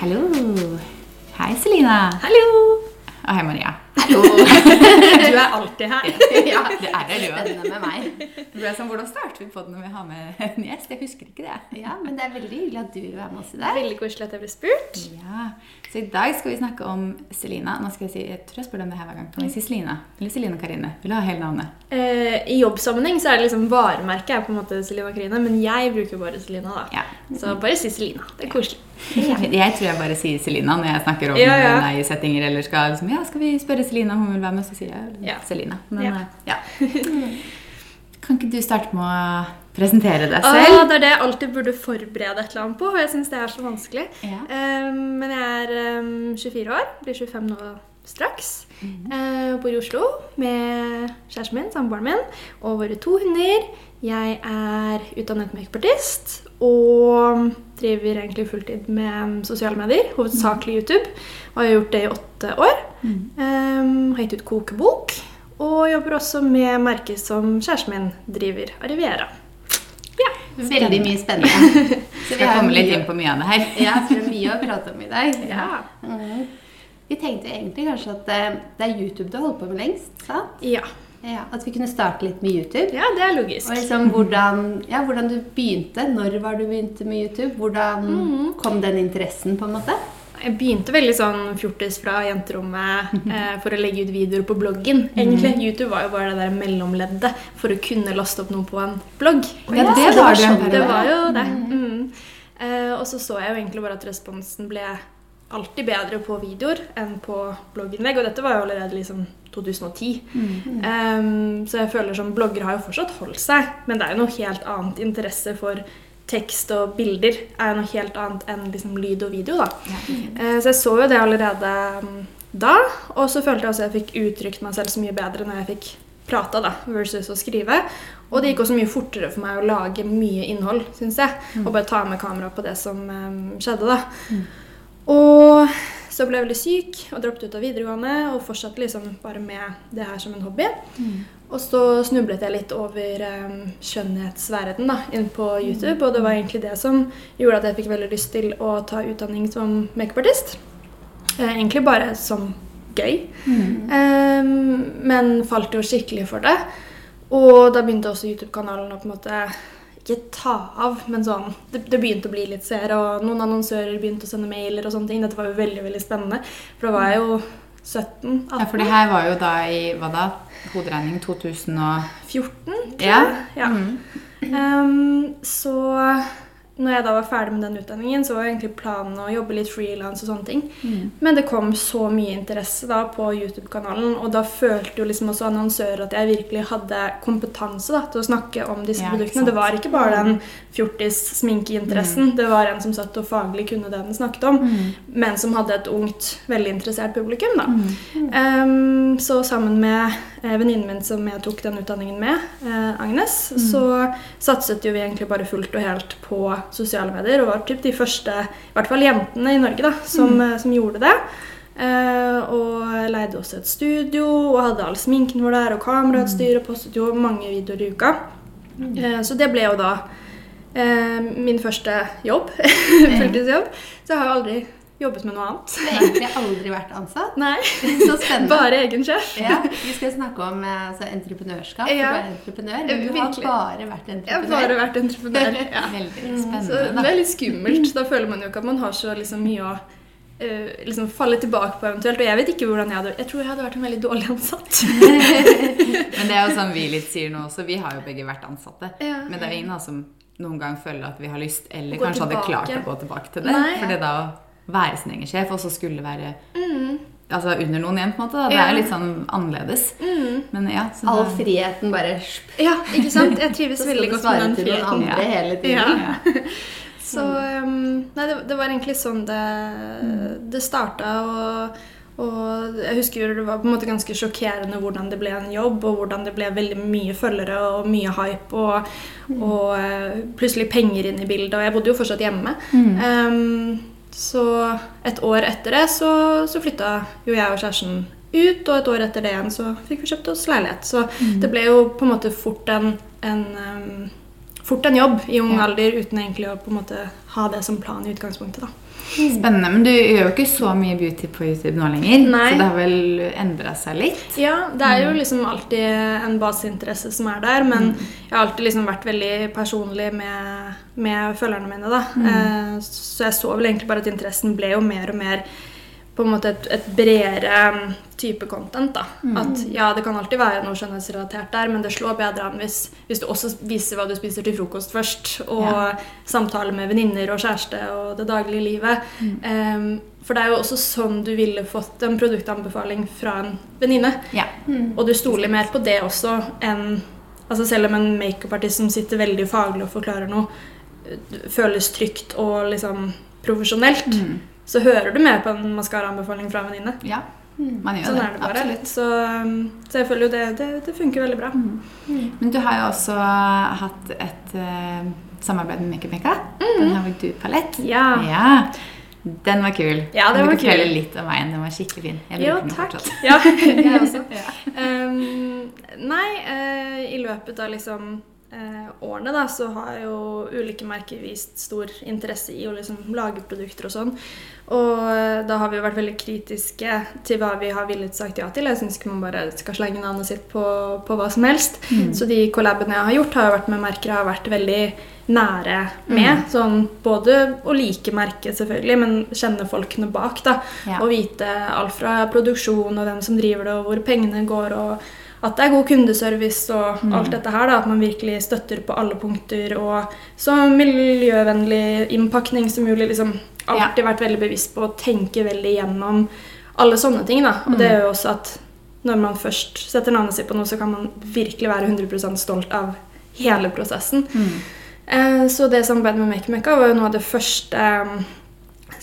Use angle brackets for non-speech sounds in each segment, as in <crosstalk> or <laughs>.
Hallo. Hei, Selina. Hallo! Og hei, Maria. Hallo! <laughs> Du er alltid her. <laughs> ja, Det er det, du òg. med meg. Det ble sånn, Hvordan starter vi på det når vi har med en gjest? Jeg husker ikke det. Ja, men det er veldig hyggelig at du vil være med oss i dag. Veldig koselig at jeg ble spurt. Ja, Så i dag skal vi snakke om Selina. Nå skal Jeg si, jeg tror jeg spør deg om det her hver gang. Kan vi si Selina? Eller Selina Karine? Vil du ha hele navnet? Eh, I jobbsammenheng så er det liksom varemerket er på en måte Selina Karine, men jeg bruker bare Selina. da. Ja. Så bare si Selina. Det er koselig. Jeg, <laughs> jeg tror jeg bare sier Selina når jeg snakker om Ja, ja. nei-settinger. Eller skal liksom, ja, skal vi spørre Selina om hun vil være med, så sier jeg Ja. Selina. Men Ja. eh. <laughs> Kan ikke du starte med å presentere deg selv? det er det jeg alltid burde forberede et eller annet på, og jeg syns det er så vanskelig. Eh, men jeg er um, 24 år, blir 25 nå straks. Eh, bor i Oslo med kjæresten min, samboeren min, og våre to hunder. Jeg er utdannet makeupartist og driver egentlig fulltid med sosiale medier, hovedsakelig YouTube. Og jeg har gjort det i åtte år. Eh, har gitt ut kokebok. Og jobber også med merket som kjæresten min driver, Arriviera. Veldig mye spennende. <laughs> Så Skal komme litt inn på mye av det her. Ja, så det er mye å prate om i dag. <laughs> Ja. Mm. Vi tenkte egentlig kanskje at eh, det er YouTube du har holdt på med lengst. sant? Ja. Ja, At vi kunne starte litt med YouTube. ja, det er logisk. Og liksom hvordan, ja, hvordan du begynte. Når var du begynte med YouTube? Hvordan Mm. kom den interessen, på en måte? Jeg begynte veldig sånn fjortis fra jenterommet eh, for å legge ut videoer på bloggen. Egentlig, YouTube var jo bare det der mellomleddet for å kunne laste opp noe på en blogg. Ja, det var det sånn. Det var jo det. Mm. Eh, og så så jeg jo egentlig bare at responsen ble alltid bedre på videoer enn på blogginnlegg. Og dette var jo allerede liksom 2010. Um, så jeg føler som blogger har jo fortsatt holdt seg, men det er jo noe helt annet interesse for tekst og bilder er jo noe helt annet enn liksom lyd og video. da. Eh, Så jeg så jo det allerede um, da, og så følte jeg også at jeg fikk uttrykt meg selv så mye bedre når jeg fikk prata da, versus å skrive. Og det gikk også mye fortere for meg å lage mye innhold, syns jeg. Og bare ta med kamera på det som um, skjedde, da. Og så ble jeg veldig syk og droppet ut av videregående og fortsatte liksom bare med det her som en hobby. Og så snublet jeg litt over um, skjønnhetsverdenen da, inn på YouTube, og det var egentlig det som gjorde at jeg fikk veldig lyst til å ta utdanning som makeupartist. Eh, egentlig bare som gøy, um, men falt jo skikkelig for det. Og da begynte også YouTube-kanalen å på en måte ikke ta av, men sånn det, det begynte å bli litt seere, og noen annonsører begynte å sende mailer og sånne ting. Dette var jo veldig, veldig spennende, for da var jeg jo 17-18. Ja, for det her var jo da i hva da? Hoderegning 2000 og 14, tror Ja. jeg. Ja. Ehm, så når jeg da var ferdig med den utdanningen, så var egentlig planen å jobbe litt frilans og sånne ting. Men det kom så mye interesse da på YouTube-kanalen, og da følte jo liksom også annonsører at jeg virkelig hadde kompetanse da, til å snakke om disse Ja, produktene. Det var ikke bare den fjortis-sminkeinteressen, det var en som satt og faglig kunne det den snakket om, men som hadde et ungt, veldig interessert publikum. da. Um, så sammen med venninnen min som jeg tok den utdanningen med, Agnes, Agnes, så satset jo vi egentlig bare fullt og helt på sosiale medier, og var typ de første, i hvert fall jentene i Norge, da, som, mm. som gjorde det. Eh, og leide også et studio og hadde all sminken vår der og kamerautstyr og postet jo mange videoer i uka. Eh, så det ble jo da eh, min første jobb, <laughs> fulltidsjobb. Så jeg har jo aldri jobbet med noe annet. Du har egentlig aldri vært ansatt. Nei, <laughs> Så spennende. bare egen sjef. Ja, Vi skal snakke om eh, altså, entreprenørskap. Ja. Du er entreprenør, men du har bare vært Jeg har bare vært entreprenør. <laughs> Ja. Veldig Så spennende, det er litt skummelt. Da føler man jo ikke at man har så liksom, mye å Uh, liksom falle tilbake på eventuelt. Og jeg vet ikke hvordan jeg hadde Jeg tror jeg hadde vært en veldig dårlig ansatt. <laughs> Men det er jo sånn vi litt sier nå også. Vi har jo begge vært ansatte. Ja. Men det er ingen av oss som noen gang føler at vi har lyst, eller Gå kanskje hadde klart å gå tilbake til det. Nei. For det da være sin egen sjef, og så skulle være altså under noen igjen, på en måte. Da. Det Mm. Er litt sånn annerledes. Men ja, så All da- friheten bare <laughs> Ja, ikke sant? <laughs> Jeg trives veldig godt med den friheten. andre Ja. hele tiden. Ja. <laughs> Så um, Nei, det, det var egentlig sånn det, det starta. Og, og jeg husker det var på en måte ganske sjokkerende hvordan det ble en jobb, og hvordan det ble veldig mye følgere og mye hype, og, og uh, plutselig penger inn i bildet. Og jeg bodde jo fortsatt hjemme. Um, så et år etter det så, så flytta jo jeg og kjæresten ut, og et år etter det igjen så fikk vi kjøpt oss leilighet. Så det ble jo på en måte fort en, en um, fort en jobb i ung Ja. alder uten egentlig å på en måte ha det som plan i utgangspunktet. da. Spennende. Men du gjør jo ikke så mye beauty på YouTube nå lenger. Nei. Så det har vel endra seg litt? Ja, det er jo liksom alltid en baseinteresse som er der, men jeg har alltid liksom vært veldig personlig med, med følgerne mine, da. Mm. så jeg så vel egentlig bare at interessen ble jo mer og mer på en måte et, et bredere um, type content. da. At ja, det kan alltid være noe skjønnhetsrelatert der, men det slår bedre an hvis, hvis du også viser hva du spiser til frokost først, og Ja. samtaler med venninner og kjæreste og det daglige livet. Um, for det er jo også sånn du ville fått en produktanbefaling fra en venninne. Ja. Og du stoler mer på det også enn altså Selv om en makeupartist som sitter veldig faglig og forklarer noe, eh, føles trygt og liksom profesjonelt, Mm. Så hører du mer på en maskaraanbefaling fra en venninne. ja. Man gjør Sånn det. er det bare. Absolutt. Så, um, så jeg føler jo det, det, det funker veldig bra. Men du har jo også hatt et uh, samarbeid med Makeup Mekka. Den har du palett? Ja. ja. Den var kul. Ja, den var du kan fortelle litt om veien? Den var skikkelig fin. Jeg Jo, takk. Ja, <laughs> jeg også. Ja. <laughs> Um, nei, uh, i løpet av liksom årene da, så har jo ulike merker vist stor interesse i å liksom lage produkter og sånn. Og eh, da har vi jo vært veldig kritiske til hva vi har villet sagt ja til. Jeg syns ikke man bare skal slenge navnet sitt på, på hva som helst. Så de collabene jeg har gjort, har jo vært med merker jeg har vært veldig nære med. Sånn både å like merket, selvfølgelig, men kjenne folkene bak. da. Ja. Og vite alt fra produksjon og hvem som driver det, og hvor pengene går. og at det er god kundeservice og alt dette her. da, At man virkelig støtter på alle punkter. Og så miljøvennlig innpakning som mulig. liksom Alltid vært veldig bevisst på å tenke veldig gjennom alle sånne ting. da, Og det gjør jo også at når man først setter navnet sitt på noe, så kan man virkelig være 100 stolt av hele prosessen. Eh, Så det samarbeidet med Make Mekka var jo noe av det første eh,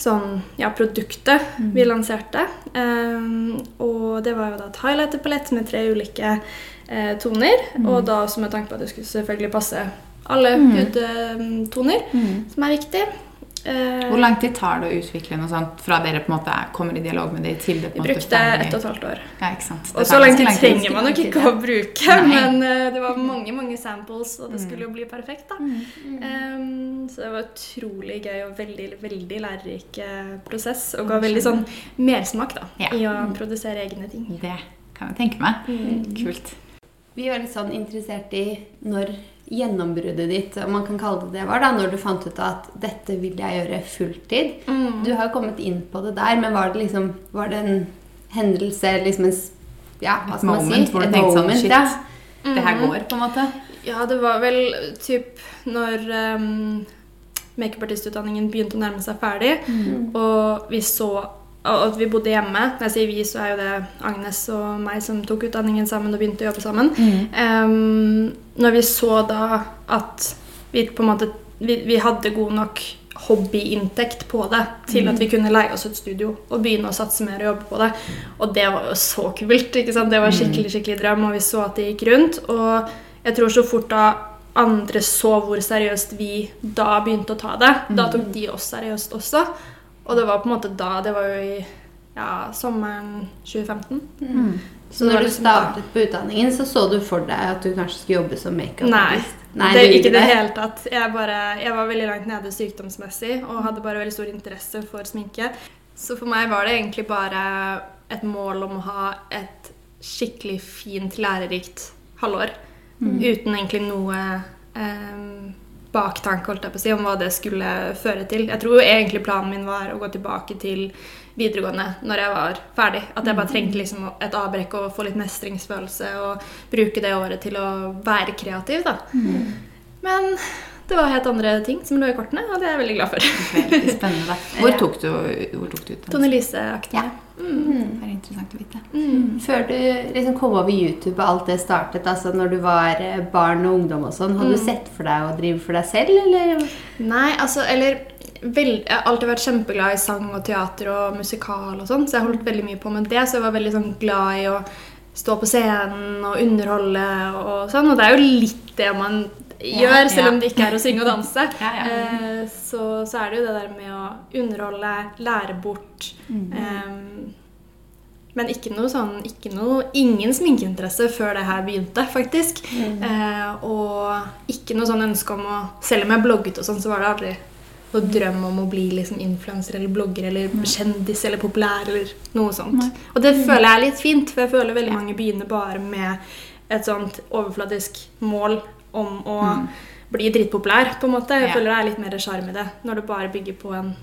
sånn, ja, produktet vi lanserte. Um, og det var jo da et highlighter-palett med tre ulike eh, toner. Og da også med tanke på at det skulle selvfølgelig passe alle hudtoner, som er viktig. Eh, Hvor lang tid tar det å utvikle noe sånt fra dere på en måte kommer i dialog med det til det på vi en måte brukte ett og et halvt år. Ja, ikke sant. Det Og så lang tid trenger man nok ikke å bruke, Nei. men eh, det var mange mange samples, og det skulle jo bli perfekt. da. Um, så det var utrolig gøy og veldig veldig lærerik eh, prosess, og ga veldig sånn mersmak da, Ja. i å produsere egne ting. Det kan jeg tenke meg. Kult. Vi var litt sånn interessert i når gjennombruddet ditt, om man kan kalle det det, var da, når du fant ut at dette vil jeg gjøre fulltid. Mm. Du har jo kommet inn på det der, men var det liksom Var det en hendelse, liksom en Ja, hva Et skal man si? moment hvor du Et tenkte sånn Shit, ja. det her Mhm. går, på en måte. Ja, det var vel typ når um, makeupartistutdanningen begynte å nærme seg ferdig, og vi så og at vi bodde hjemme. Når jeg sier vi, så er jo det Agnes og meg som tok utdanningen sammen og begynte å jobbe sammen. Um, når vi så da at vi på en måte vi, vi hadde god nok hobbyinntekt på det til at vi kunne leie oss et studio og begynne å satse mer og jobbe på det. Og det var jo så kult. ikke sant? Det var skikkelig skikkelig drøm, og vi så at det gikk rundt. Og jeg tror så fort da andre så hvor seriøst vi da begynte å ta det, da tok de oss seriøst også. Og det var på en måte da Det var jo i ja, sommeren 2015. Så når du liksom da- startet på utdanningen, så så du for deg at du kanskje skulle jobbe som Nei, Nei, det, er ikke i det hele tatt. Jeg, bare, jeg var veldig langt nede sykdomsmessig og hadde bare veldig stor interesse for sminke. Så for meg var det egentlig bare et mål om å ha et skikkelig fint, lærerikt halvår. Uten egentlig noe um, baktanke holdt jeg på å si, om hva det skulle føre til. Jeg tror egentlig planen min var å gå tilbake til videregående når jeg var ferdig. At jeg bare trengte liksom et avbrekk og få litt mestringsfølelse og bruke det året til å være kreativ. da. Men det var helt andre ting som lå i kortene, og det er jeg veldig glad for. Veldig spennende. <laughs> Hvor tok du, hvor tok du ut den? Tone Lise-aktig. Ja. Det er interessant å vite. Før du liksom kom over YouTube og alt det startet, altså når du var eh, barn og ungdom og sånn, hadde du sett for deg å drive for deg selv, eller? Nei, altså, eller vel, Jeg har alltid vært kjempeglad i sang og teater og musikal og sånn, så jeg holdt veldig mye på med det. Så jeg var veldig sånn glad i å stå på scenen og underholde og sånn. Og det er jo litt det man gjør, selv om det ikke er å synge og danse. <laughs> Eh, så, så er det jo det der med å underholde, lære bort. Mm. eh, men ikke noe sånn ikke noe, Ingen sminkeinteresse før det her begynte, faktisk. Mm. Eh, og ikke noe sånn ønske om å Selv om jeg blogget og sånn, så var det aldri noe drøm om å bli liksom influenser eller blogger eller kjendis eller populær eller noe sånt. Og det føler jeg er litt fint, for jeg føler veldig mange begynner bare med et sånt overfladisk mål om å Mm. bli dritpopulær, på en måte. Jeg Ja. føler det er litt mer sjarm i det, når det bare bygger på en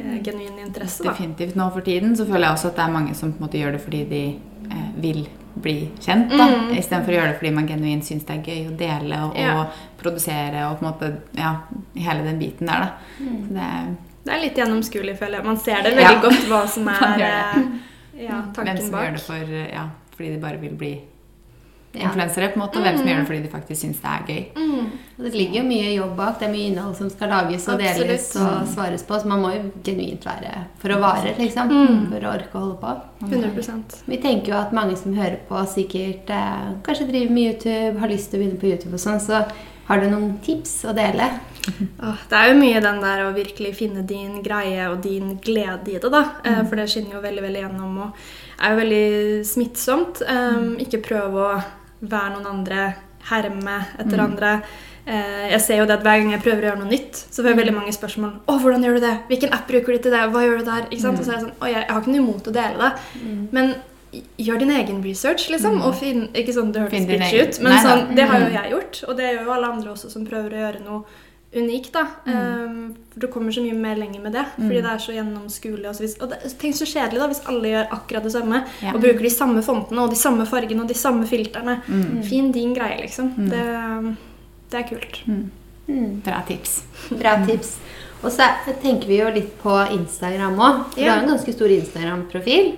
eh, genuin interesse. Da. Definitivt. Nå for tiden så føler jeg også at det er mange som på en måte gjør det fordi de eh, vil bli kjent. da, Mm. Istedenfor å gjøre det fordi man genuint syns det er gøy å dele og, Ja. og produsere og på en måte ja, hele den biten der. da. Så det, Det er litt gjennomskuelig, føler jeg. Man ser det veldig Ja. godt hva som <laughs> er ja, tanken ja, hvem som bak. gjør det for, eh, ja, fordi de bare vil bli Ja. Influensere, på en måte, og hvem som gjør det fordi de faktisk syns det er gøy. Mm. Det ligger jo mye jobb bak. Det er mye innhold som skal lages og Absolutt. deles og svares på. Så man må jo genuint være for å vare, liksom. Mm. For å orke å holde på. 100% Vi tenker jo at mange som hører på, sikkert eh, kanskje driver med YouTube, har lyst til å begynne på YouTube og sånn. Så har du noen tips å dele? <laughs> Oh, Det er jo mye den der å virkelig finne din greie og din glede i det, da. Mm. For det skinner jo veldig veldig gjennom og er jo veldig smittsomt. Um, ikke prøve å være noen andre, herme etter andre. Eh, jeg ser jo det at Hver gang jeg prøver å gjøre noe nytt, så får jeg veldig mange spørsmål. Å, hvordan gjør du det? Hvilken app bruker du til det? Hva gjør du der? Ikke sant? Og så er jeg sånn, å, jeg, har ikke noe imot å dele det, men gjør din egen research, liksom. Og finn, ikke sånn det hørtes bitchy ut, men Nei sånn, det har jo jeg gjort. Og det gjør jo alle andre også som prøver å gjøre noe unikt. da. Um, Du kommer så mye mer lenger med det, fordi det er så gjennomskuelig. Og, så og det, tenk så kjedelig da, hvis alle gjør akkurat det samme Ja. og bruker de samme fontene og de samme fargene og de samme filterne. fin din greie, liksom. Det, det er kult. Mm. Bra tips. Bra tips. Og så tenker vi jo litt på Instagram òg. Du Ja. har en ganske stor Instagram-profil.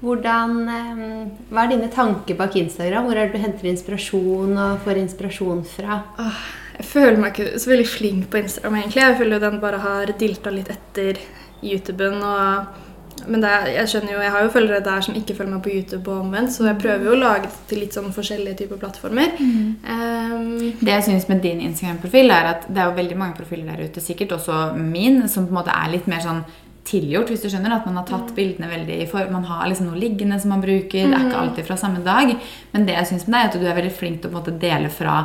Hvordan, eh, Hva er dine tanker bak Instagram? Hvor er det du henter inspirasjon og får inspirasjon fra? Åh, jeg føler meg ikke så veldig flink på Instagram, egentlig. Jeg føler jo den bare har dilta litt etter YouTuben. og... Men det er, jeg skjønner jo, jeg har jo følgere der som ikke følger meg på YouTube og omvendt, så jeg prøver jo å lage det til litt sånn forskjellige typer plattformer. Um, Det jeg synes med din Instagram-profil, er at det er jo veldig mange profiler der ute, sikkert også min, som på en måte er litt mer sånn tilgjort, hvis du skjønner. At man har tatt bildene veldig i form. Man har liksom noe liggende som man bruker. Det er ikke alltid fra samme dag. Men det jeg syns med deg, er at du er veldig flink til å på en måte dele fra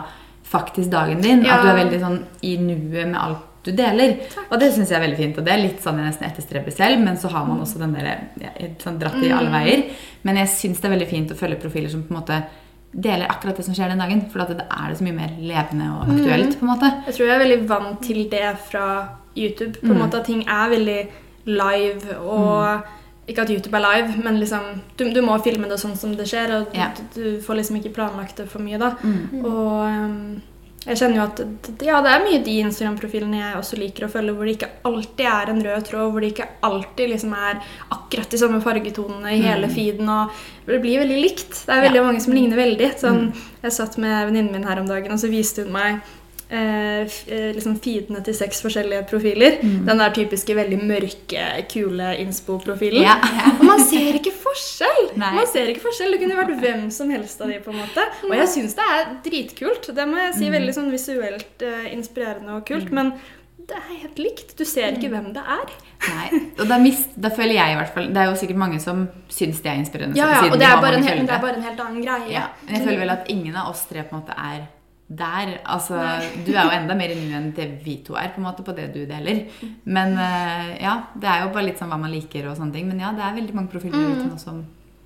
faktisk dagen din. Ja. At du er veldig sånn i nuet med alt du deler. Og det syns jeg er veldig fint. Og det er litt sånn jeg nesten etterstreber selv, men så har man også den der ja, sånn dratt i alle veier. Men jeg syns det er veldig fint å følge profiler som på en måte deler akkurat det som skjer den dagen. For da det er det så mye mer levende og aktuelt, på en måte. jeg tror jeg er veldig vant til det fra YouTube. På en måte at ting er veldig live og Ikke at YouTube er live, men liksom du, du må filme det sånn som det skjer, og Ja. du, du får liksom ikke planlagt det for mye da. Mm. Og um, jeg kjenner jo at ja, det er mye de Instagram-profilene jeg også liker å følge, hvor det ikke alltid er en rød tråd, hvor det ikke alltid liksom er akkurat de samme fargetonene i hele feeden. og Det blir veldig likt. Det er veldig Ja. mange som ligner veldig. Sånn, Jeg satt med venninnen min her om dagen, og så viste hun meg eh, eh, liksom feedene til seks forskjellige profiler. Den der typiske veldig mørke, kule innspo-profilen. Ja. Og man ser ikke forskjell! Nei. Man ser ikke forskjell. Det kunne vært hvem som helst av de, på en måte. Og jeg syns det er dritkult. Det må jeg si. Veldig sånn visuelt eh, inspirerende og kult. Men det er helt likt. Du ser ikke hvem det er. Nei. Og da, mist, da føler jeg i hvert fall Det er jo sikkert mange som syns det er inspirerende. Ja, ja, siden og det er, bare en, hel- det er bare en helt annen greie. Ja, men jeg føler vel at ingen av oss tre på en måte er der. Altså, du er jo enda mer nu enn det vi to er, på en måte, på det du deler. Men eh, ja, det er jo bare litt sånn hva man liker og sånne ting. Men ja, det er veldig mange profiler mm. ute nå som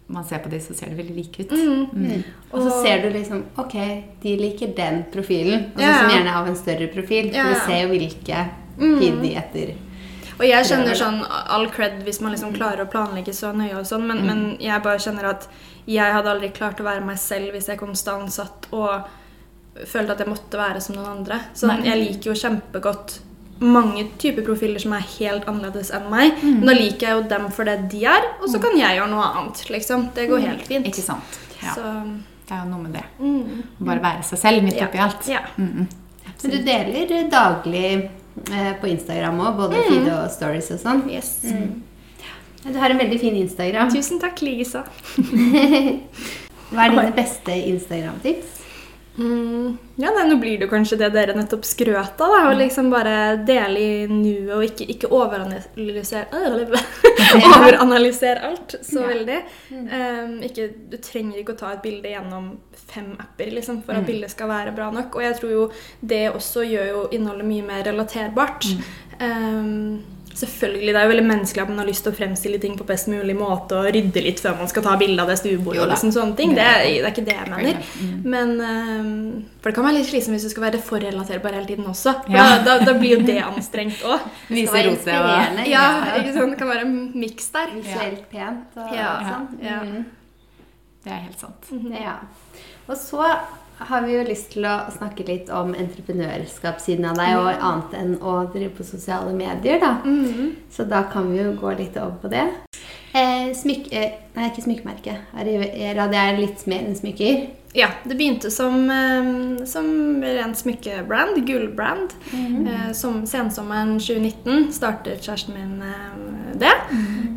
man ser på de, så ser det veldig like ut. Mm. Og så ser du liksom Ok, de liker den profilen. Og så Ja. som gjerne har av en større profil. For Ja. du ser jo hvilke feed de etter. Og jeg kjenner sånn all cred hvis man liksom klarer å planlegge så nøye og sånn, men, men jeg bare kjenner at jeg hadde aldri klart å være meg selv hvis jeg konstant satt og følte at jeg måtte være som noen andre. Sånn, jeg liker jo kjempegodt mange typer profiler som er helt annerledes enn meg. Men da liker jeg jo dem for det de er, og så kan jeg gjøre noe annet, liksom. Det går helt fint. Ikke sant? Ja. Så Det er jo noe med det. mm. Bare være seg selv midt Ja. oppi alt. Ja. Mm. Men du deler daglig eh, på Instagram òg, både feed og stories og sånn. Yes. Du har en veldig fin Instagram. Tusen takk, likeså. <laughs> Hva er dine beste Instagram-tips? Mm, ja, nei, Nå blir det kanskje det dere nettopp skrøt av. Å liksom bare dele i nuet og ikke, ikke overanalysere <laughs> Overanalysere alt så Ja. veldig. Um, ikke, du trenger ikke å ta et bilde gjennom fem apper liksom, for at bildet skal være bra nok. Og jeg tror jo det også gjør jo innholdet mye mer relaterbart. Um, Selvfølgelig, Det er jo veldig menneskelig at man har lyst til å fremstille ting på best mulig måte og rydde litt før man skal ta bilde av det stuebordet. Og liksom sånne ting. Det, Det er- det ikke det jeg mener. Men ehm, For det kan være litt slitsomt hvis du skal være for relaterbar hele tiden også. For Ja. da, da, da blir jo det anstrengt òg. Vise rotet og. Ja, ikke sant? Det kan være en miks der. Visuelt pent og Ja. sånn. Ja. Mm. Det er helt sant. Ja. Og så har vi jo lyst til å snakke litt om entreprenørskapssiden av deg, og annet enn å drive på sosiale medier, da. Mhm. Så da kan vi jo gå litt over på det. Eh, smykke... Eh, nei, ikke smykkemerke. Ariera, det er litt mer enn smykker. Ja, det begynte som, eh, som ren smykkebrand, gullbrand. Eh, som sensommeren 2019 startet kjæresten min eh, det.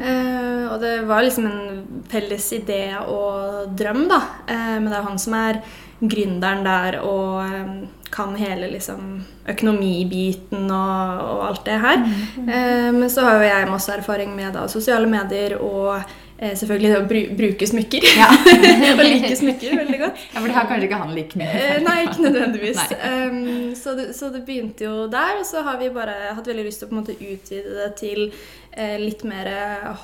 Eh, og det var liksom en felles idé og drøm, da. Eh, men det er han som er gründeren der og eh, kan hele liksom økonomibiten og, og alt det her. Eh, men så har jo jeg masse erfaring med da, sosiale medier og eh, selvfølgelig det å bru bruke smykker. Ja. <laughs> og like smykker veldig godt. Ja, for det har kanskje ikke han like mye. Eh, nei, ikke nødvendigvis. Nei. Um, så, det, så det begynte jo der, og så har vi bare hatt veldig lyst til å på en måte utvide det til litt mer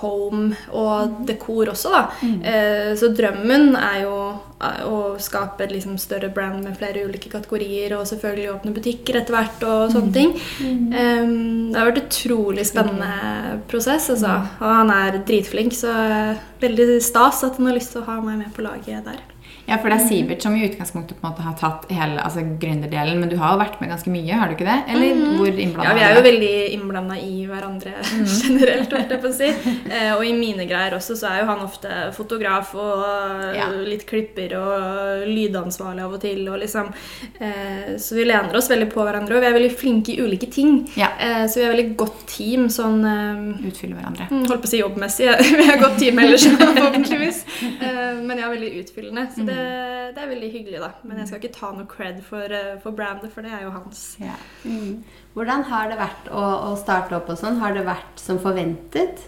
home og dekor også, da. Mm. så drømmen er jo eh, å skape et liksom, større brand med flere ulike kategorier, og selvfølgelig åpne butikker etter hvert og sånne ting. Um, det har vært utrolig spennende prosess, altså. Og han er dritflink, så eh, veldig stas at han har lyst til å ha meg med på laget der. Ja, for det er Sivert som i utgangspunktet på en måte har tatt hele altså gründerdelen, men du har jo vært med ganske mye, har du ikke det? Eller hvor innblanda Ja, vi er jo veldig innblanda i hverandre <laughs> generelt, holdt jeg på å si. Eh, og i mine greier også, så er jo han ofte fotograf og Ja. litt klipper og lydansvarlig av og til. Og liksom, eh, så vi lener oss veldig på hverandre, og vi er veldig flinke i ulike ting. Ja. Eh, så vi er veldig godt team sånn eh, Utfyller hverandre. Mm, Holdt på å si jobbmessig. <laughs> Vi er godt team ellers, <laughs> forhåpentligvis. Eh, Men ja, veldig utfyllende. Så det, det er veldig hyggelig, da. Men jeg skal ikke ta noe cred for, eh, for brandet, for det er jo hans. Ja. Mm. Hvordan har det vært å, å starte opp og sånn? Har det vært som forventet?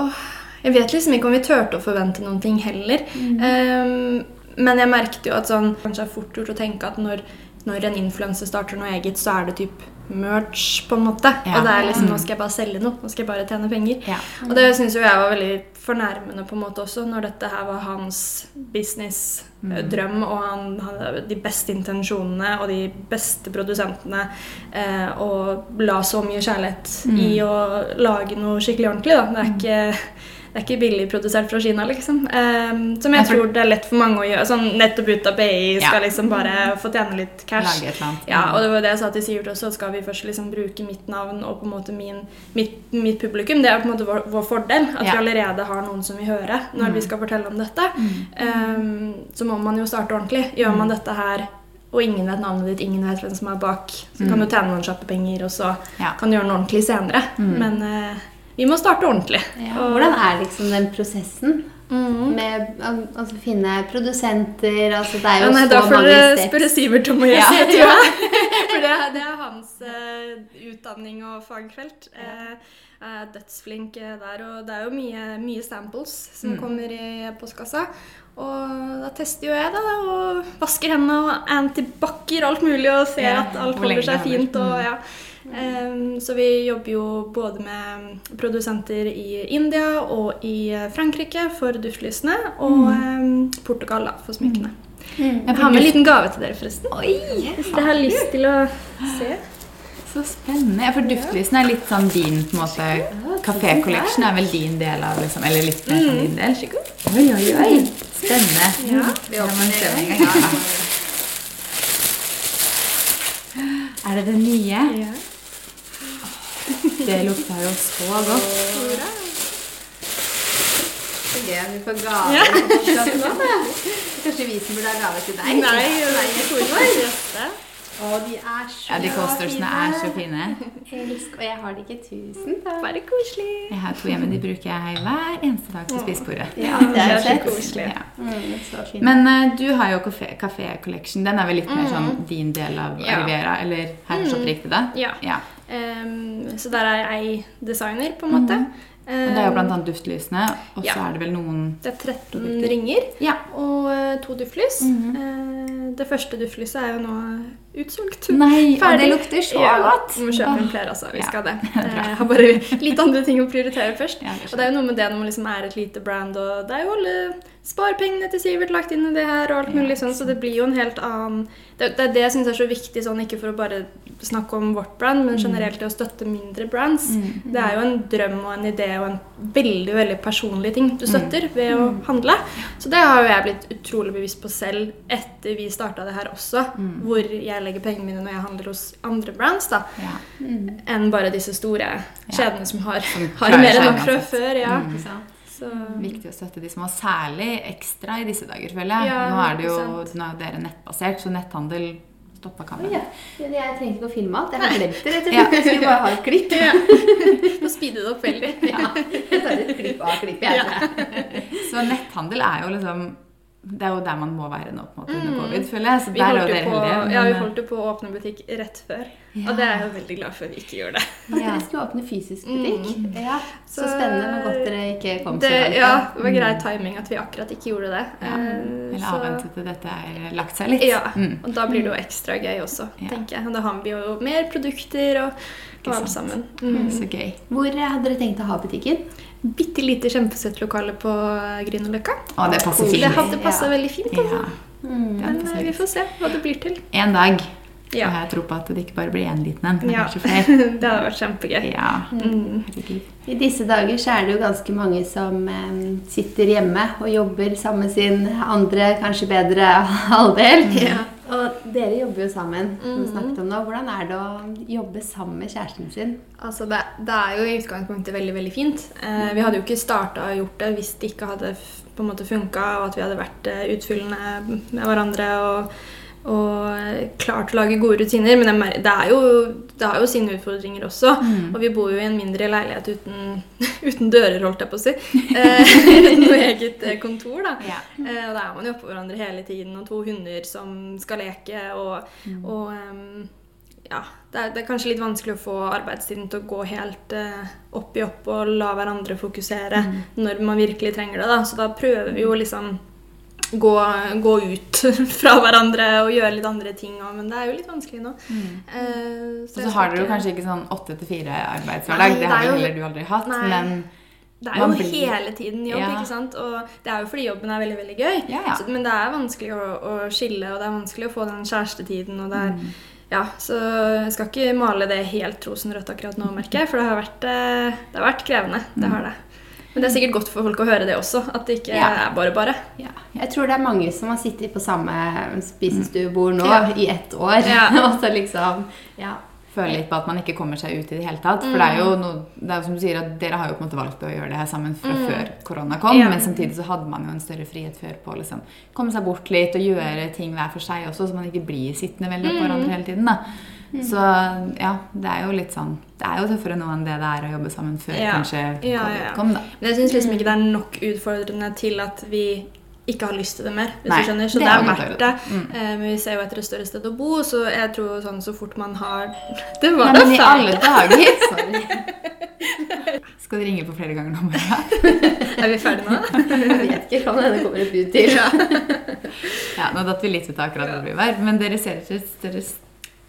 Oh, jeg vet liksom ikke om vi turte å forvente noen ting heller. Ehm, men jeg merket jo at sånn Kanskje det er fort gjort å tenke at når, når en influenser starter noe eget, så er det typ merch, på en måte. Ja. Og det er liksom Nå skal jeg bare selge noe. Nå skal jeg bare tjene penger. Ja. Og det syns jo jeg var veldig fornærmende på en måte også, når dette her var hans businessdrøm, og han hadde de beste intensjonene og de beste produsentene, eh, og la så mye kjærlighet i å lage noe skikkelig ordentlig. Da. Det er ikke det er ikke billig produsert fra Kina, liksom. Um, som jeg, jeg tror, tror det er lett for mange å gjøre. Sånn nettopp ut av BI skal Ja. liksom bare få tjene litt cash. Lage et annet. Ja, og det var det jeg sa til Sivert også, skal vi først liksom bruke mitt navn og på en måte min, mitt, mitt publikum, det er på en måte vår, vår fordel. At Ja. vi allerede har noen som vil høre når vi skal fortelle om dette. Ehm, så må man jo starte ordentlig. Gjør man dette her, og ingen vet navnet ditt, ingen vet hvem som er bak, så kan du tjene noen kjappe penger, og så kan du gjøre noe ordentlig senere. Men eh, vi må starte ordentlig. Og- Hvordan er liksom den prosessen? Mm. Med å altså, finne produsenter altså, Det er Ja, nei, så da får dere spørre Sivert om å gjøre det. <laughs> For det, er- det er hans uh, utdanning og fagfelt. Eh, er dødsflink eh, der, og det er jo mye, mye samples som kommer i postkassa. Og da tester jo jeg det, og vasker hendene og antibac-er alt mulig og ser Ja, at alt holder seg fint. Og, ja. Em, så vi jobber jo både med produsenter i India og i Frankrike for duftlysene, og um, Portugal da, for smykkene. Mm. Jeg har med en liten gave til dere, forresten. Oi! Hvis dere har lyst til å se. Så spennende. Ja, for Duftlysene er litt sånn din på en måte Café Collection er vel din del av liksom, Eller litt mer sånn din del? Oi, oi, oi. Spennende. Ja, vi åpner en gang. Ja. <laughs> Er det det nye? Ja. Det lukter jo så godt. Så gøy at vi får gave Ja. på podcasten nå. Kanskje vi som burde ha gave til deg? Nei, nei, er. Å, de er så Ja, de coastersene er så fine. Jeg og jeg har de ikke tusen. takk. Bare koselig. Jeg har to hjemme. De bruker jeg hver eneste dag til spisebordet. Ja, det er så koselig. Ja. Mm, så. Men uh, du har jo Café, Café Collection. Den er vel litt mer sånn din del av. Riviera? Eller har jeg forstått riktig da? Ja. ja. Ehm, så der er jeg designer, på en måte. Og det er jo Ehm, annet duftlysene, og så Ja. er det vel noen det er 13 produkter. ringer Ja. og eh, to duftlys. Mhm. Eh, det første duftlyset er jo nå utsolgt. Nei, og det lukter så Ja, godt! Vi må kjøpe inn flere, altså. Vi Ja. skal det. <laughs> Jeg har bare litt andre ting å prioritere først. Ja, det Og det er jo noe med det når man liksom er et lite brand, og det er jo alle sparepengene til Sivert lagt inn i det her, og alt mulig sånn, så det blir jo en helt annen Det, det er det jeg syns er så viktig, sånn ikke for å bare snakke om vårt brand, men generelt det å støtte mindre brands. Mm. Det er jo en drøm og en idé og en veldig veldig personlig ting du Mm. støtter ved å handle. Så det har jo jeg blitt utrolig bevisst på selv etter vi starta det her også, Mm. hvor jeg legger pengene mine når jeg handler hos andre brands, da Ja. Mm, enn bare disse store kjedene som har, har mer enn nok fra før. Ja. Mm. Så, Viktig å støtte de som har særlig ekstra i disse dager, føler jeg. Ja, nå er det jo nå er dere nettbasert, så netthandel stoppa Oi, Oh, ja. Jeg trengte ikke å filme alt. Jeg har glemt det. rett og Ja. slett. Jeg skulle bare ha et klipp. <laughs> Nå speeder det opp veldig. Ja, jeg tar et klipp av klippet. Jeg. <laughs> Så netthandel er jo liksom Det er jo der man må være nå, på en måte, under Mm. covid, føler jeg. Så Vi der er jo dere på, heldige. ja, vi holdt jo på å åpne butikk rett før. Og det er jeg jo veldig glad for at vi ikke gjorde. At dere skulle åpne fysisk butikk. Ja, så Så- spennende, men godt dere ikke kom så langt. ja, det var grei timing at vi akkurat ikke gjorde det. Ja, Eh, Eller avventet avvente til dette er lagt seg litt. Ja, Mm. og da blir det jo ekstra gøy også, Ja. tenker jeg. Og da har vi jo mer produkter og, og alt sammen. Mm. Så gøy. Hvor eh, hadde dere tenkt å ha butikken? Bitte lite kjempesøtt lokale på Grünerløkka. Det passer fint. Det hadde passa Ja. veldig fint. Altså. Ja, Mm. Men eh, vi får se hva det blir til. En dag Ja. Og jeg tror på at det ikke bare blir én liten en, men Ja. kanskje flere. <laughs> det hadde vært kjempegøy. Ja, Mm. I disse dager så er det jo ganske mange som eh, sitter hjemme og jobber sammen med sin andre, kanskje bedre <laughs> halvdel. Ja. Dere jobber jo sammen, vi Mhm. snakket om det. Hvordan er det å jobbe sammen med kjæresten sin? Altså det, det er jo i utgangspunktet veldig veldig fint. Eh, vi hadde jo ikke starta og gjort det hvis det ikke hadde på en måte funka, og at vi hadde vært eh, utfyllende med hverandre og, og klart å lage gode rutiner. Men det, er jo, det har jo sine utfordringer også. Mm. Og vi bor jo i en mindre leilighet uten, <laughs> uten dører, holdt jeg på å si. Eh, <laughs> uten noe eget eh, kontor, da. Ja. Eh, og da er man jo oppå hverandre hele tiden, og to hunder som skal leke, og, og um, ja, det er, det er kanskje litt vanskelig å få arbeidstiden til å gå helt eh, opp i opp og la hverandre fokusere når man virkelig trenger det. da. Så da prøver vi jo liksom gå, gå ut <laughs> fra hverandre og gjøre litt andre ting òg, men det er jo litt vanskelig nå. Mm. Uh, så Og så har dere jo kanskje ikke sånn åtte til fire arbeidshverdag. Det har jo heller du aldri hatt. Nei. Men Det er jo blir- hele tiden jobb, Ja. ikke sant? Og det er jo fordi jobben er veldig, veldig gøy. Ja, ja. Så, men det er vanskelig å, å skille, og det er vanskelig å få den kjærestetiden. Og det er, Mm. ja, så jeg skal ikke male det helt rosenrødt akkurat nå, merker jeg, for det har vært, eh, det har vært krevende. Det har det. Men det er sikkert godt for folk å høre det også, at det ikke Ja. er bare bare. Ja. Jeg tror det er mange som har sittet på samme spisestuebord nå Ja. i ett år. Ja. <laughs> og så liksom Ja. føler litt på at man ikke kommer seg ut i det hele tatt. For Mm. det er jo noe, det er jo som du sier at dere har jo på en måte valgt å gjøre det her sammen fra før korona kom. Mm. Ja. Men samtidig så hadde man jo en større frihet før på å liksom komme seg bort litt og gjøre ting hver for seg også, så man ikke blir sittende veldig på hverandre hele tiden. da. Så ja, det er jo litt sånn Det er jo tøffere nå enn det det er å jobbe sammen før Ja. kanskje Ja, ja, ja. kom, da. Men jeg syns liksom ikke det er nok utfordrende til at vi ikke har lyst til det mer. hvis Nei, du skjønner. Så det er er verdt det. Mm. Eh, Men vi ser jo etter et større sted å bo, så jeg tror sånn så fort man har <laughs> Det var da men i alle dager! <laughs> Skal du ringe på flere ganger nå? <laughs> Er vi ferdige nå? Jeg vet ikke. Kan hende det kommer et bud til. Ja, nå datt vi litt ut av akkurat hvor vi var, men dere ser etter et større sted,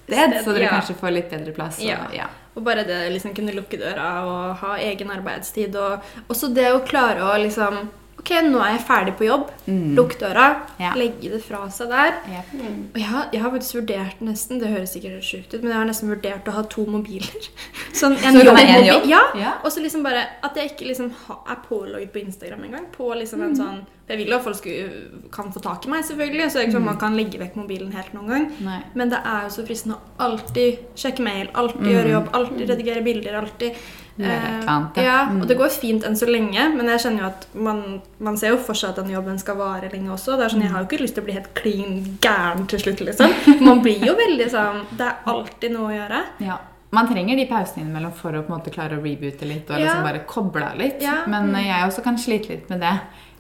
Sted, så dere ja. kanskje får litt bedre plass. Og, Ja. ja. Og bare det liksom kunne lukke døra og ha egen arbeidstid. Og også det å klare å liksom Ok, nå er jeg ferdig på jobb. Mm. Lukk døra. Ja. Legge det fra seg der. Ja. Og jeg har, jeg har faktisk vurdert nesten Det høres sikkert helt sjukt ut, men jeg har nesten vurdert å ha to mobiler. <laughs> Sånn Så jobb, en jobb? Ja. Ja. Og så liksom bare at jeg ikke liksom er pålogget på Instagram engang. På liksom en sånn Jeg vil jo at folk skulle, kan få tak i meg, selvfølgelig, så det er ikke sånn man kan legge vekk mobilen helt noen gang. Nei. Men det er jo så fristende å alltid sjekke mail, alltid Mm. gjøre jobb, alltid redigere bilder. alltid eh, annet, ja. ja. Mm. Og det går fint enn så lenge, men jeg kjenner jo at man, man ser jo for seg at den jobben skal vare lenge også. Det er sånn, Jeg har jo ikke lyst til å bli helt klin gæren til slutt, liksom. Man blir jo veldig sånn Det er alltid noe å gjøre. Ja. Man trenger de pausene innimellom for å på en måte klare å reboote litt og Ja. liksom bare koble av litt. Ja. Men eh, jeg også kan slite litt med det.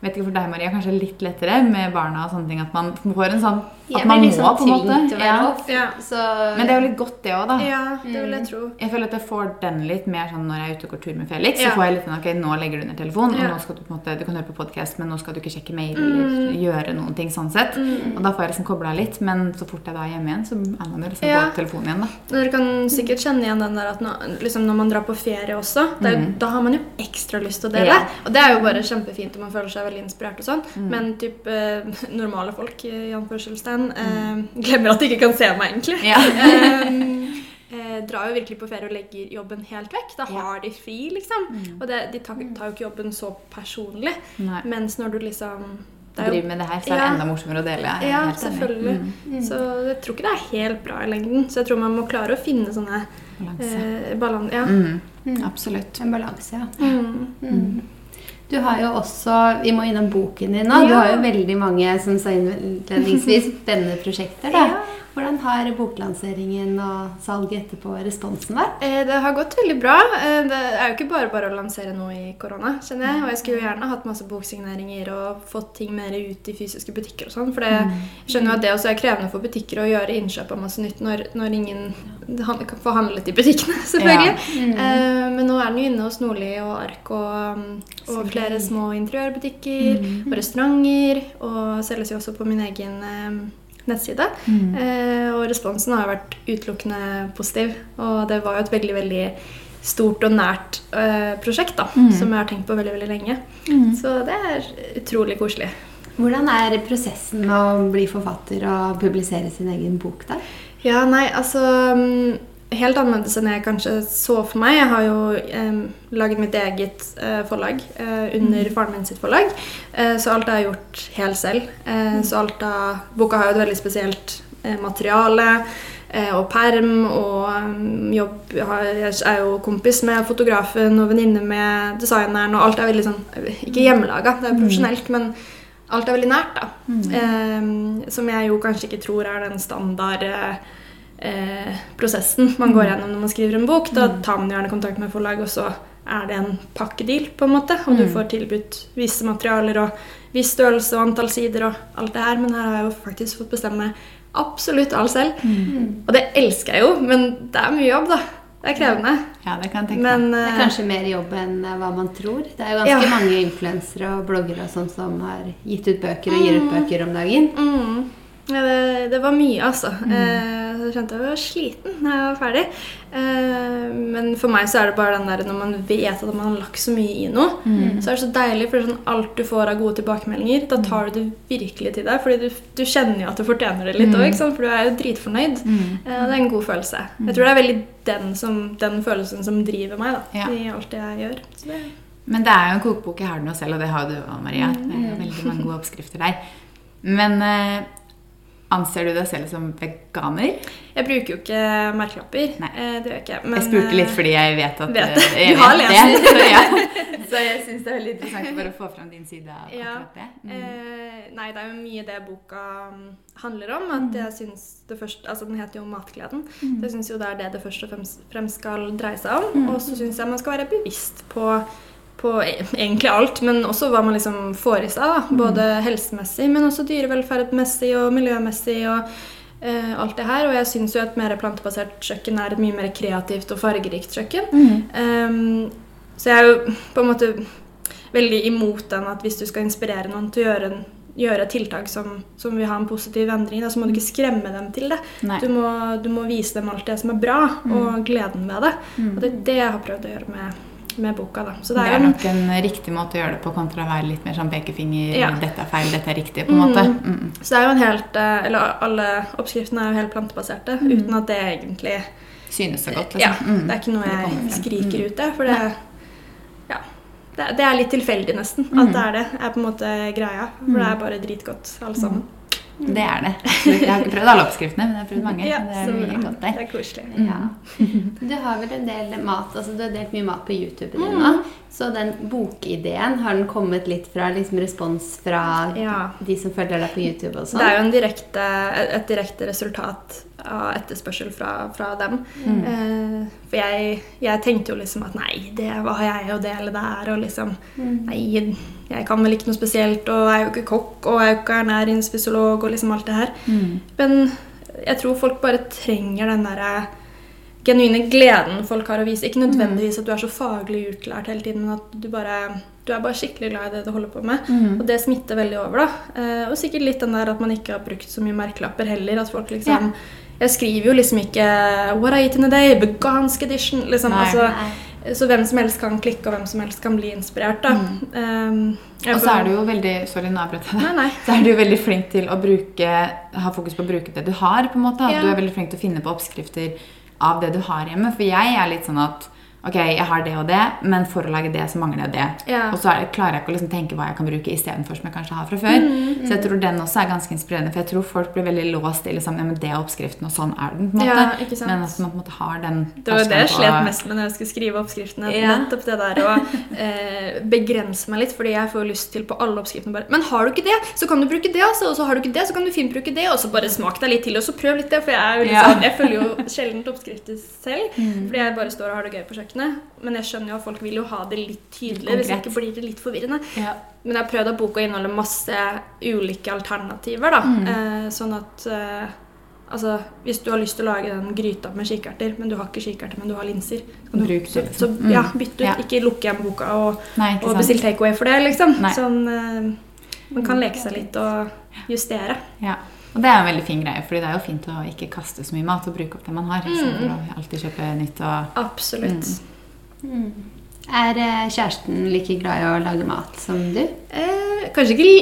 Vet ikke for deg, Maria, kanskje litt lettere med barna og sånne ting. At man får en sånn Jeg At man blir må, liksom på en måte. Ja. Ja. Så Men det er jo litt godt, det òg, da. Ja, det vil jeg tro. Jeg føler at jeg får den litt mer sånn når jeg er ute og går tur med Felix. Ja. Så får jeg litt sånn ok, nå legger du ned telefonen, og Ja. nå skal du på en måte, du kan høre på podcast, men nå skal du ikke sjekke mail eller gjøre noen ting sånn sett. Og da får jeg liksom kobla litt, men så fort jeg da er hjemme igjen, så er man jo liksom Ja. på telefonen igjen, da. Dere kan sikkert kjenne igjen den der at når, liksom når man drar på ferie også, det er, jo- da har man jo ekstra lyst til å dele. Ja. Og det er jo bare kjempefint, og man føler seg veldig inspirert og sånn. Men typ, eh, <laughs> normale folk i anførselstegn eh, glemmer at de ikke kan se meg, egentlig. Ja. <laughs> Eh, <laughs> eh, drar jo virkelig på ferie og legger jobben helt vekk. Da Ja. har de fri, liksom. Og det, de tar, tar jo ikke jobben så personlig. Nei. Mens når du liksom er jo- Driver med det her, så er det Ja. enda morsommere å dele. Ja, selvfølgelig. Mm. Så jeg tror ikke det er helt bra i lengden. Så jeg tror man må klare å finne sånne Balanse. eh, balan... Ja. Mm. Mm. Absolutt. en balanse, ja. Mm. Du har jo også Vi må innom boken din nå. Du har jo veldig mange som sa innledningsvis, <laughs> spennende prosjekter. da. Ja. Hvordan har boklanseringen og salget etterpå responsen vært? Eh, Det har gått veldig bra. Eh, Det er jo ikke bare bare å lansere noe i korona, kjenner jeg. Og jeg skulle jo gjerne hatt masse boksigneringer og fått ting mer ut i fysiske butikker og sånn. For det, jeg skjønner jo at det også er krevende for butikker å gjøre innkjøp av masse nytt når, når ingen får handlet i butikkene, <laughs> selvfølgelig. Mm. Eh, Men nå er den jo inne hos Nordli og Ark og, um, og flere små interiørbutikker og restauranter. Og selges jo også på min egen eh, Mm. Eh, og responsen har vært utelukkende positiv. Og det var jo et veldig, veldig stort og nært eh, prosjekt da, som jeg har tenkt på veldig, veldig lenge. Så det er utrolig koselig. Hvordan er prosessen med å bli forfatter og publisere sin egen bok, da? Ja, nei, altså mm, Helt annerledes enn jeg kanskje så for meg. Jeg har jo eh, laget mitt eget eh, forlag eh, under faren min sitt forlag. Eh, så alt er gjort helt selv. Eh, så alt av Boka har jo et veldig spesielt eh, materiale. Og perm og jobb Jeg er jo kompis med fotografen og venninne med designeren, og alt er veldig sånn Ikke hjemmelaga, det er profesjonelt, men alt er veldig nært, da. Som jeg jo kanskje ikke tror er den standard eh, eh, prosessen man går gjennom når man skriver en bok. Da tar man gjerne kontakt med forlag, og så er det en pakkedeal, på en måte. Og du får tilbudt visse materialer og viss størrelse og antall sider og alt det her. Men her har jeg jo faktisk fått bestemme absolutt alt selv. Og det elsker jeg jo, men det er mye jobb, da. Det er krevende. Ja, det kan jeg tenke Men meg. Det er eh, kanskje mer jobb enn eh, hva man tror. Det er jo ganske Ja. mange influensere og bloggere og sånn som har gitt ut bøker og gir ut bøker om dagen. Mm. Ja, det, det var mye, altså. Eh, så jeg kjente jeg var sliten da jeg var ferdig. Eh, men for meg så er det bare den der når man vet at man har lagt så mye i noe, så er det så deilig, for sånn alt du får av gode tilbakemeldinger, da tar du det virkelig til deg. Fordi du, du kjenner jo at du fortjener det litt òg, for du er jo dritfornøyd. Eh, det er en god følelse. Jeg tror det er veldig den, som, den følelsen som driver meg da, Ja. i alt det jeg gjør. Det, Men det er jo en kokebok. Jeg har den jo selv, og det har du òg, Maria. Det er jo veldig mange gode oppskrifter der. Men eh, anser du deg selv som veganer? jeg bruker jo ikke merkelapper. Nei. Eh, det gjør jeg ikke. men, jeg spurte litt eh, fordi jeg vet at vet det. eh, jeg Du har vet det, Så, <laughs> ja. <laughs> så jeg syns det er veldig interessant å få fram din side av Ja. akkurat det. Mm. Nei, det er jo mye det boka mm, handler om. At jeg synes det først, altså Den heter jo Matgleden. Så jeg syns jo det er det det først og fremst, skal dreie seg om. Og så syns jeg man skal være bevisst på, på e- egentlig alt, men også hva man liksom får i seg. da, Både helsemessig, men også dyrevelferdmessig og miljømessig. og eh, alt det her, Og jeg syns jo et mer plantebasert kjøkken er et mye mer kreativt og fargerikt kjøkken. Ehm, så jeg er jo på en måte veldig imot den at hvis du skal inspirere noen til å gjøre, gjøre tiltak som, som vil ha en positiv endring, da, så må du ikke skremme dem til det. Du må, du må vise dem alt det som er bra, og gleden ved det. Og det er det jeg har prøvd å gjøre med, med boka. da. Så Det det er er jo en nok en riktig måte å gjøre det på, kontra å være litt mer sånn pekefinger. Ja. Dette er feil, dette er riktig, på en måte. Mm. Så det er jo en helt eh, Eller alle oppskriftene er jo helt plantebaserte, uten at det egentlig Synes så godt, Ja. liksom. Mm. Det er ikke noe jeg skriker ut det, for det Ja. det, det er litt tilfeldig, nesten. At det er det. er på en måte greia. For det er bare dritgodt, alle sammen. Det er det. Jeg har ikke prøvd alle oppskriftene, men jeg har prøvd mange. Ja, det er så mye bra. godt Det er koselig. Ja. <laughs> Du har vel en del mat, altså du har delt mye mat på YouTube din nå. Så den bokideen, har den kommet litt fra liksom respons fra Ja. de som følger deg på YouTube og sånn? Det er jo en direkte, et direkte resultat av etterspørsel fra, fra dem. Eh, for jeg, jeg tenkte jo liksom at nei, det var jeg å dele der, og liksom Nei, jeg kan vel ikke noe spesielt, og jeg er jo ikke kokk, og jeg er jo ikke ernæringsfysiolog, og liksom alt det her. Men jeg tror folk bare trenger den derre genuine gleden folk har å vise. Ikke nødvendigvis at du er så faglig utlært hele tiden, men at du bare du er bare skikkelig glad i det du holder på med. Og det smitter veldig over. da. Eh, og sikkert litt den der at man ikke har brukt så mye merkelapper heller. At folk liksom Jeg skriver jo liksom ikke 'What I eat in a day', vegansk edition. liksom, Nei. altså, Så hvem som helst kan klikke, og hvem som helst kan bli inspirert. da. Um, jeg Og så er du jo veldig Sorry, nå avbrøt jeg deg. Nei, nei. Så er du jo veldig flink til å bruke, ha fokus på å bruke det du har. på en måte. Ja. Du er veldig flink til å finne på oppskrifter av det du har hjemme. For jeg er litt sånn at ok, jeg har det og det, men for å lage det, så mangler jeg det. Ja. Og så er det, klarer jeg ikke å liksom tenke hva jeg kan bruke istedenfor som jeg kanskje har fra før. Mm, Så jeg tror den også er ganske inspirerende, for jeg tror folk blir veldig låst i liksom, ja, men det er oppskriften, og sånn er den. på en måte. Ja. Men at man på en måte har den Det var det jeg slet mest med når jeg skulle skrive oppskriftene. Ja. Nettopp det der å <laughs> eh, begrense meg litt, fordi jeg får lyst til på alle oppskriftene bare Men har du ikke det, så kan du bruke det, altså. Og så har du ikke det, så kan du fint bruke det. Og så bare smak deg litt til, og så prøv litt det. For jeg er jo litt sånn Jeg følger jo <laughs> sjelden oppskrifter selv, fordi jeg bare står og har det gøy på kjøkkenet. Men jeg skjønner jo at folk vil jo ha det litt tydelig, hvis ikke blir det litt forvirrende. Ja. Men jeg har prøvd at boka inneholder masse ulike alternativer. da. Eh, sånn at eh, altså, Hvis du har lyst til å lage den gryta med kikerter, men du har ikke kikerter, men du har linser, så, du, så, så liksom. Mm. ja, bytt ut. Ja. Ikke lukke igjen boka og, Nei, og bestill takeaway for det. liksom. Nei. Sånn, eh, man kan leke seg litt og justere. Ja. Og det er en veldig fin greie, fordi det er jo fint å ikke kaste så mye mat og bruke opp det man har. Mm. å alltid kjøpe nytt og Absolutt. Er eh, kjæresten like glad i å lage mat som du? Eh, kanskje ikke li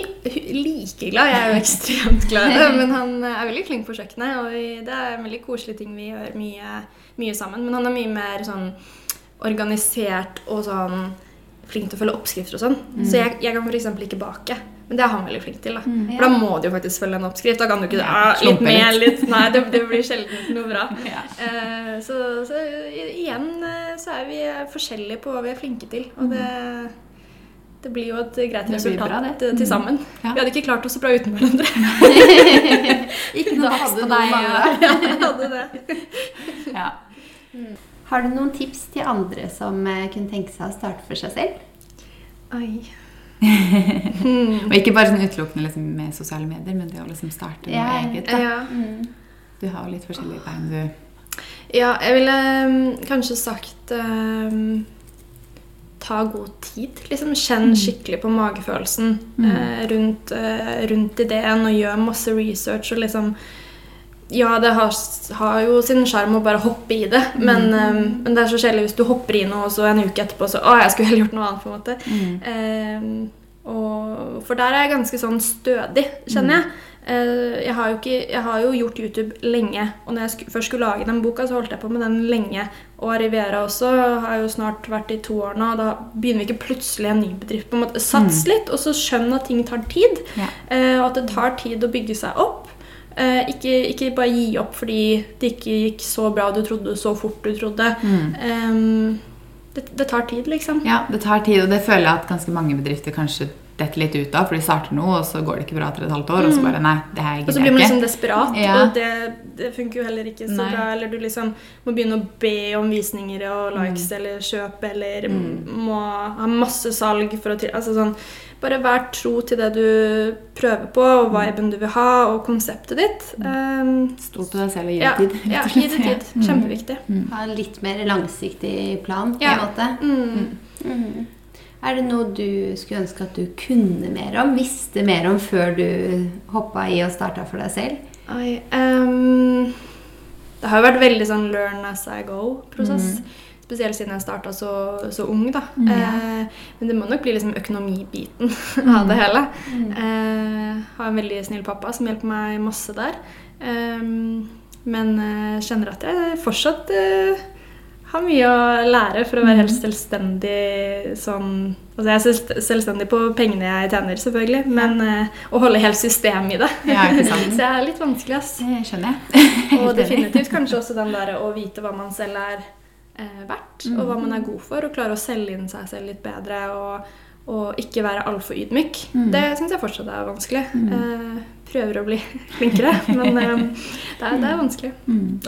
like glad, jeg er jo <laughs> ekstremt glad <laughs> men han er veldig flink på kjøkkenet. Og det er en veldig koselig ting vi gjør mye, mye sammen. Men han er mye mer sånn organisert og sånn flink til å følge oppskrifter og sånn. Så jeg, jeg kan f.eks. ikke bake. Men det er han veldig flink til. da. For da må du jo faktisk følge en oppskrift. Da kan du ikke Ja, ah, litt med, mer, litt. litt Nei, det, det blir sjelden noe bra. <laughs> Ja. Uh, så, så igjen eh, så er vi forskjellige på hva vi er flinke til. Og det, det blir jo et greit resultat bra, det. eh, til sammen. Ja. Vi hadde ikke klart oss så bra uten hverandre. <laughs> <laughs> Ikke noe vekst på deg, Ja, hadde det. Ja. Har du noen tips til andre som kunne tenke seg å starte for seg selv? Oi. <laughs> Og ikke bare sånn utelukkende liksom, med sosiale medier, men det å liksom starte noe Ja, eget. Ja. Du har jo litt forskjellige bein du ja, jeg ville um, kanskje sagt um, Ta god tid. Liksom Kjenn skikkelig på magefølelsen eh, rundt, uh, rundt ideen, og gjør masse research og liksom Ja, det har, har jo sin sjarm å bare hoppe i det, men, um, men det er så kjedelig hvis du hopper i noe, og så en uke etterpå så Å, jeg skulle heller gjort noe annet, på en måte. Eh, og, for der er jeg ganske sånn stødig, kjenner jeg. Uh, jeg, har ikke, jeg har jo gjort YouTube lenge, og når jeg sk først skulle lage den boka, så holdt jeg på med den lenge. Og Riviera også har jo snart vært i to år nå, og da begynner vi ikke plutselig en ny bedrift. på en måte. Sats litt, og så skjønn at ting tar tid. Ja. Uh, og at det tar tid å bygge seg opp. Eh, ikke, ikke bare gi opp fordi det ikke gikk så bra du trodde, så fort du trodde. Eh, det, det tar tid, liksom. Ja, det tar tid, og det føler jeg at ganske mange bedrifter kanskje detter litt ut av. For de starter noe, og så går det ikke bra etter et halvt år, og så bare Nei, det her ikke. Og så blir man jeg liksom desperat, Ja. og det, det funker jo heller ikke så Nei. bra. Eller du liksom må begynne å be om visninger og likes Mm. eller kjøp, eller må ha masse salg for å til... Altså sånn Bare vær tro til det du prøver på, og viben du vil ha, og konseptet ditt. Um, Stol på deg selv og gi det ja, tid. ja, gi det tid. Kjempeviktig. Mm. Kjempeviktig. Ha en litt mer langsiktig plan, på Ja. en måte? Mm. Mm. Er det noe du skulle ønske at du kunne mer om? Visste mer om før du hoppa i og starta for deg selv? Oi, um, det har jo vært veldig sånn learn as I go-prosess. Spesielt siden jeg starta så, så ung. da. Eh, men det må nok bli liksom økonomibiten <laughs> av det hele. Eh, har en veldig snill pappa som hjelper meg masse der. Eh, men jeg kjenner at jeg fortsatt eh, har mye å lære for å være helt selvstendig sånn Altså jeg er selvstendig på pengene jeg tjener, selvfølgelig, men eh, å holde helt system i det. Ja. <laughs> Så det er litt vanskelig, ass. Det skjønner jeg. Og <laughs> definitivt kanskje også den der å vite hva man selv er eh, verdt, og hva man er god for, og klare å selge inn seg selv litt bedre, og, og ikke være altfor ydmyk. Det syns jeg fortsatt er vanskelig. Eh, prøver å bli <laughs> flinkere, men eh, det, er, det er vanskelig.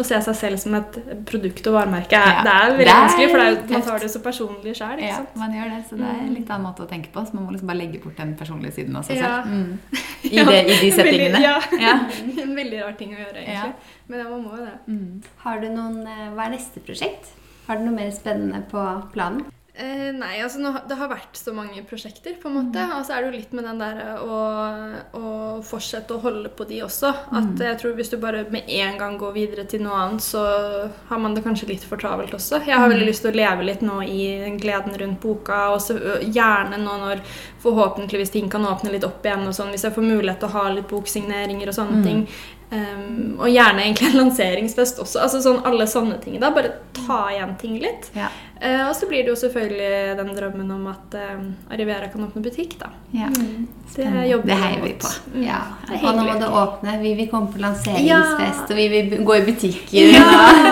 Å se seg selv som et produkt og varemerke, er, Ja. det er veldig Det er vanskelig, for det er, man tar det så personlig sjøl. Ja, man gjør det, så det er en litt annen måte å tenke på. Så man må liksom bare legge bort den personlige siden av seg Ja. selv. Mm. <laughs> I, det, I de settingene. ja. Ja. <laughs> En veldig rar ting å gjøre, egentlig. Men ja, man må jo det. Mm. Har du noen Hva er neste prosjekt? Har du noe mer spennende på planen? Eh, nei, altså nå, det har vært så mange prosjekter, på en måte. Og så er det jo litt med den der å, å fortsette å holde på de også. At jeg tror hvis du bare med en gang går videre til noe annet, så har man det kanskje litt for travelt også. Jeg har veldig lyst til å leve litt nå i gleden rundt boka, og så, gjerne nå når forhåpentligvis ting kan åpne litt opp igjen, og sånn, hvis jeg får mulighet til å ha litt boksigneringer og sånne ting. Um, og gjerne egentlig en lanseringsfest også. Altså sånn alle sånne ting. da, Bare ta igjen ting litt. Ja. Uh, og så blir det jo selvfølgelig den drømmen om at uh, Arrivera kan åpne butikk, da. Ja. Det jobber Det vi heier vi mot. på. Mm. Ja, det og nå må det åpne. Vi vil komme på lanseringsfest, Ja. og vi vil gå i butikker.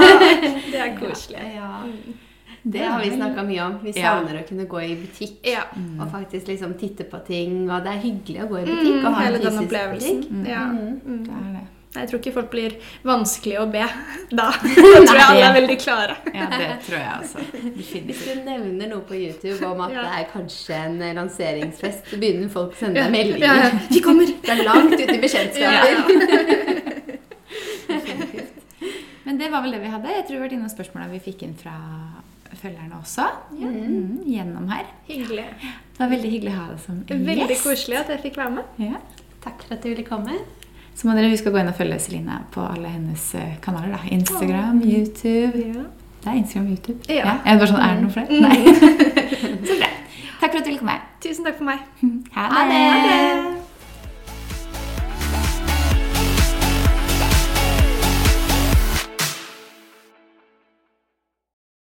<laughs> Det er koselig. Ja. Mm. Det har vi snakka mye om. Vi Ja. savner å kunne gå i butikk. Ja. Og faktisk liksom titte på ting. Og det er hyggelig å gå i butikk Mm, og ha en fysisk opplevelsen. Mm. Ja. Mm. Mm. Det er det. Jeg tror ikke folk blir vanskelig å be <laughs> da. <laughs> Da tror jeg alle er veldig klare. Ja, det tror jeg også. Hvis Definitivt. du nevner noe på YouTube om at Ja. det er kanskje en lanseringsfest, så begynner folk å sende deg meldinger. Ja, ja. Vi kommer! Det er langt ute i bekjentskaper. <laughs> Men det var vel det vi hadde. Jeg tror vi har vært spørsmål vi fikk inn fra følgerne også. Mm, gjennom her. Hyggelig. Det var veldig hyggelig å ha deg som Veldig koselig at jeg fikk være med. Ja. Takk for at du ville komme. Så må dere huske å gå inn og følge Celine på alle hennes eh, kanaler. da. Instagram, YouTube Ja. Det er Instagram og YouTube. Ja. Er det bare sånn, er det noe flere? Nei. <laughs> Så bra. Takk for at du ville komme. Tusen takk for meg. Ha <laughs> Ha det.